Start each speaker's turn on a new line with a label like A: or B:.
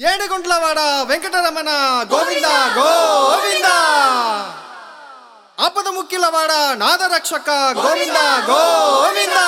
A: ఏడుగుంట్లవాడ వెంకటరమణ గోవింద గోవింద! ఆపద ముక్కిలవాడ నాదరక్షక గోవింద గోవింద!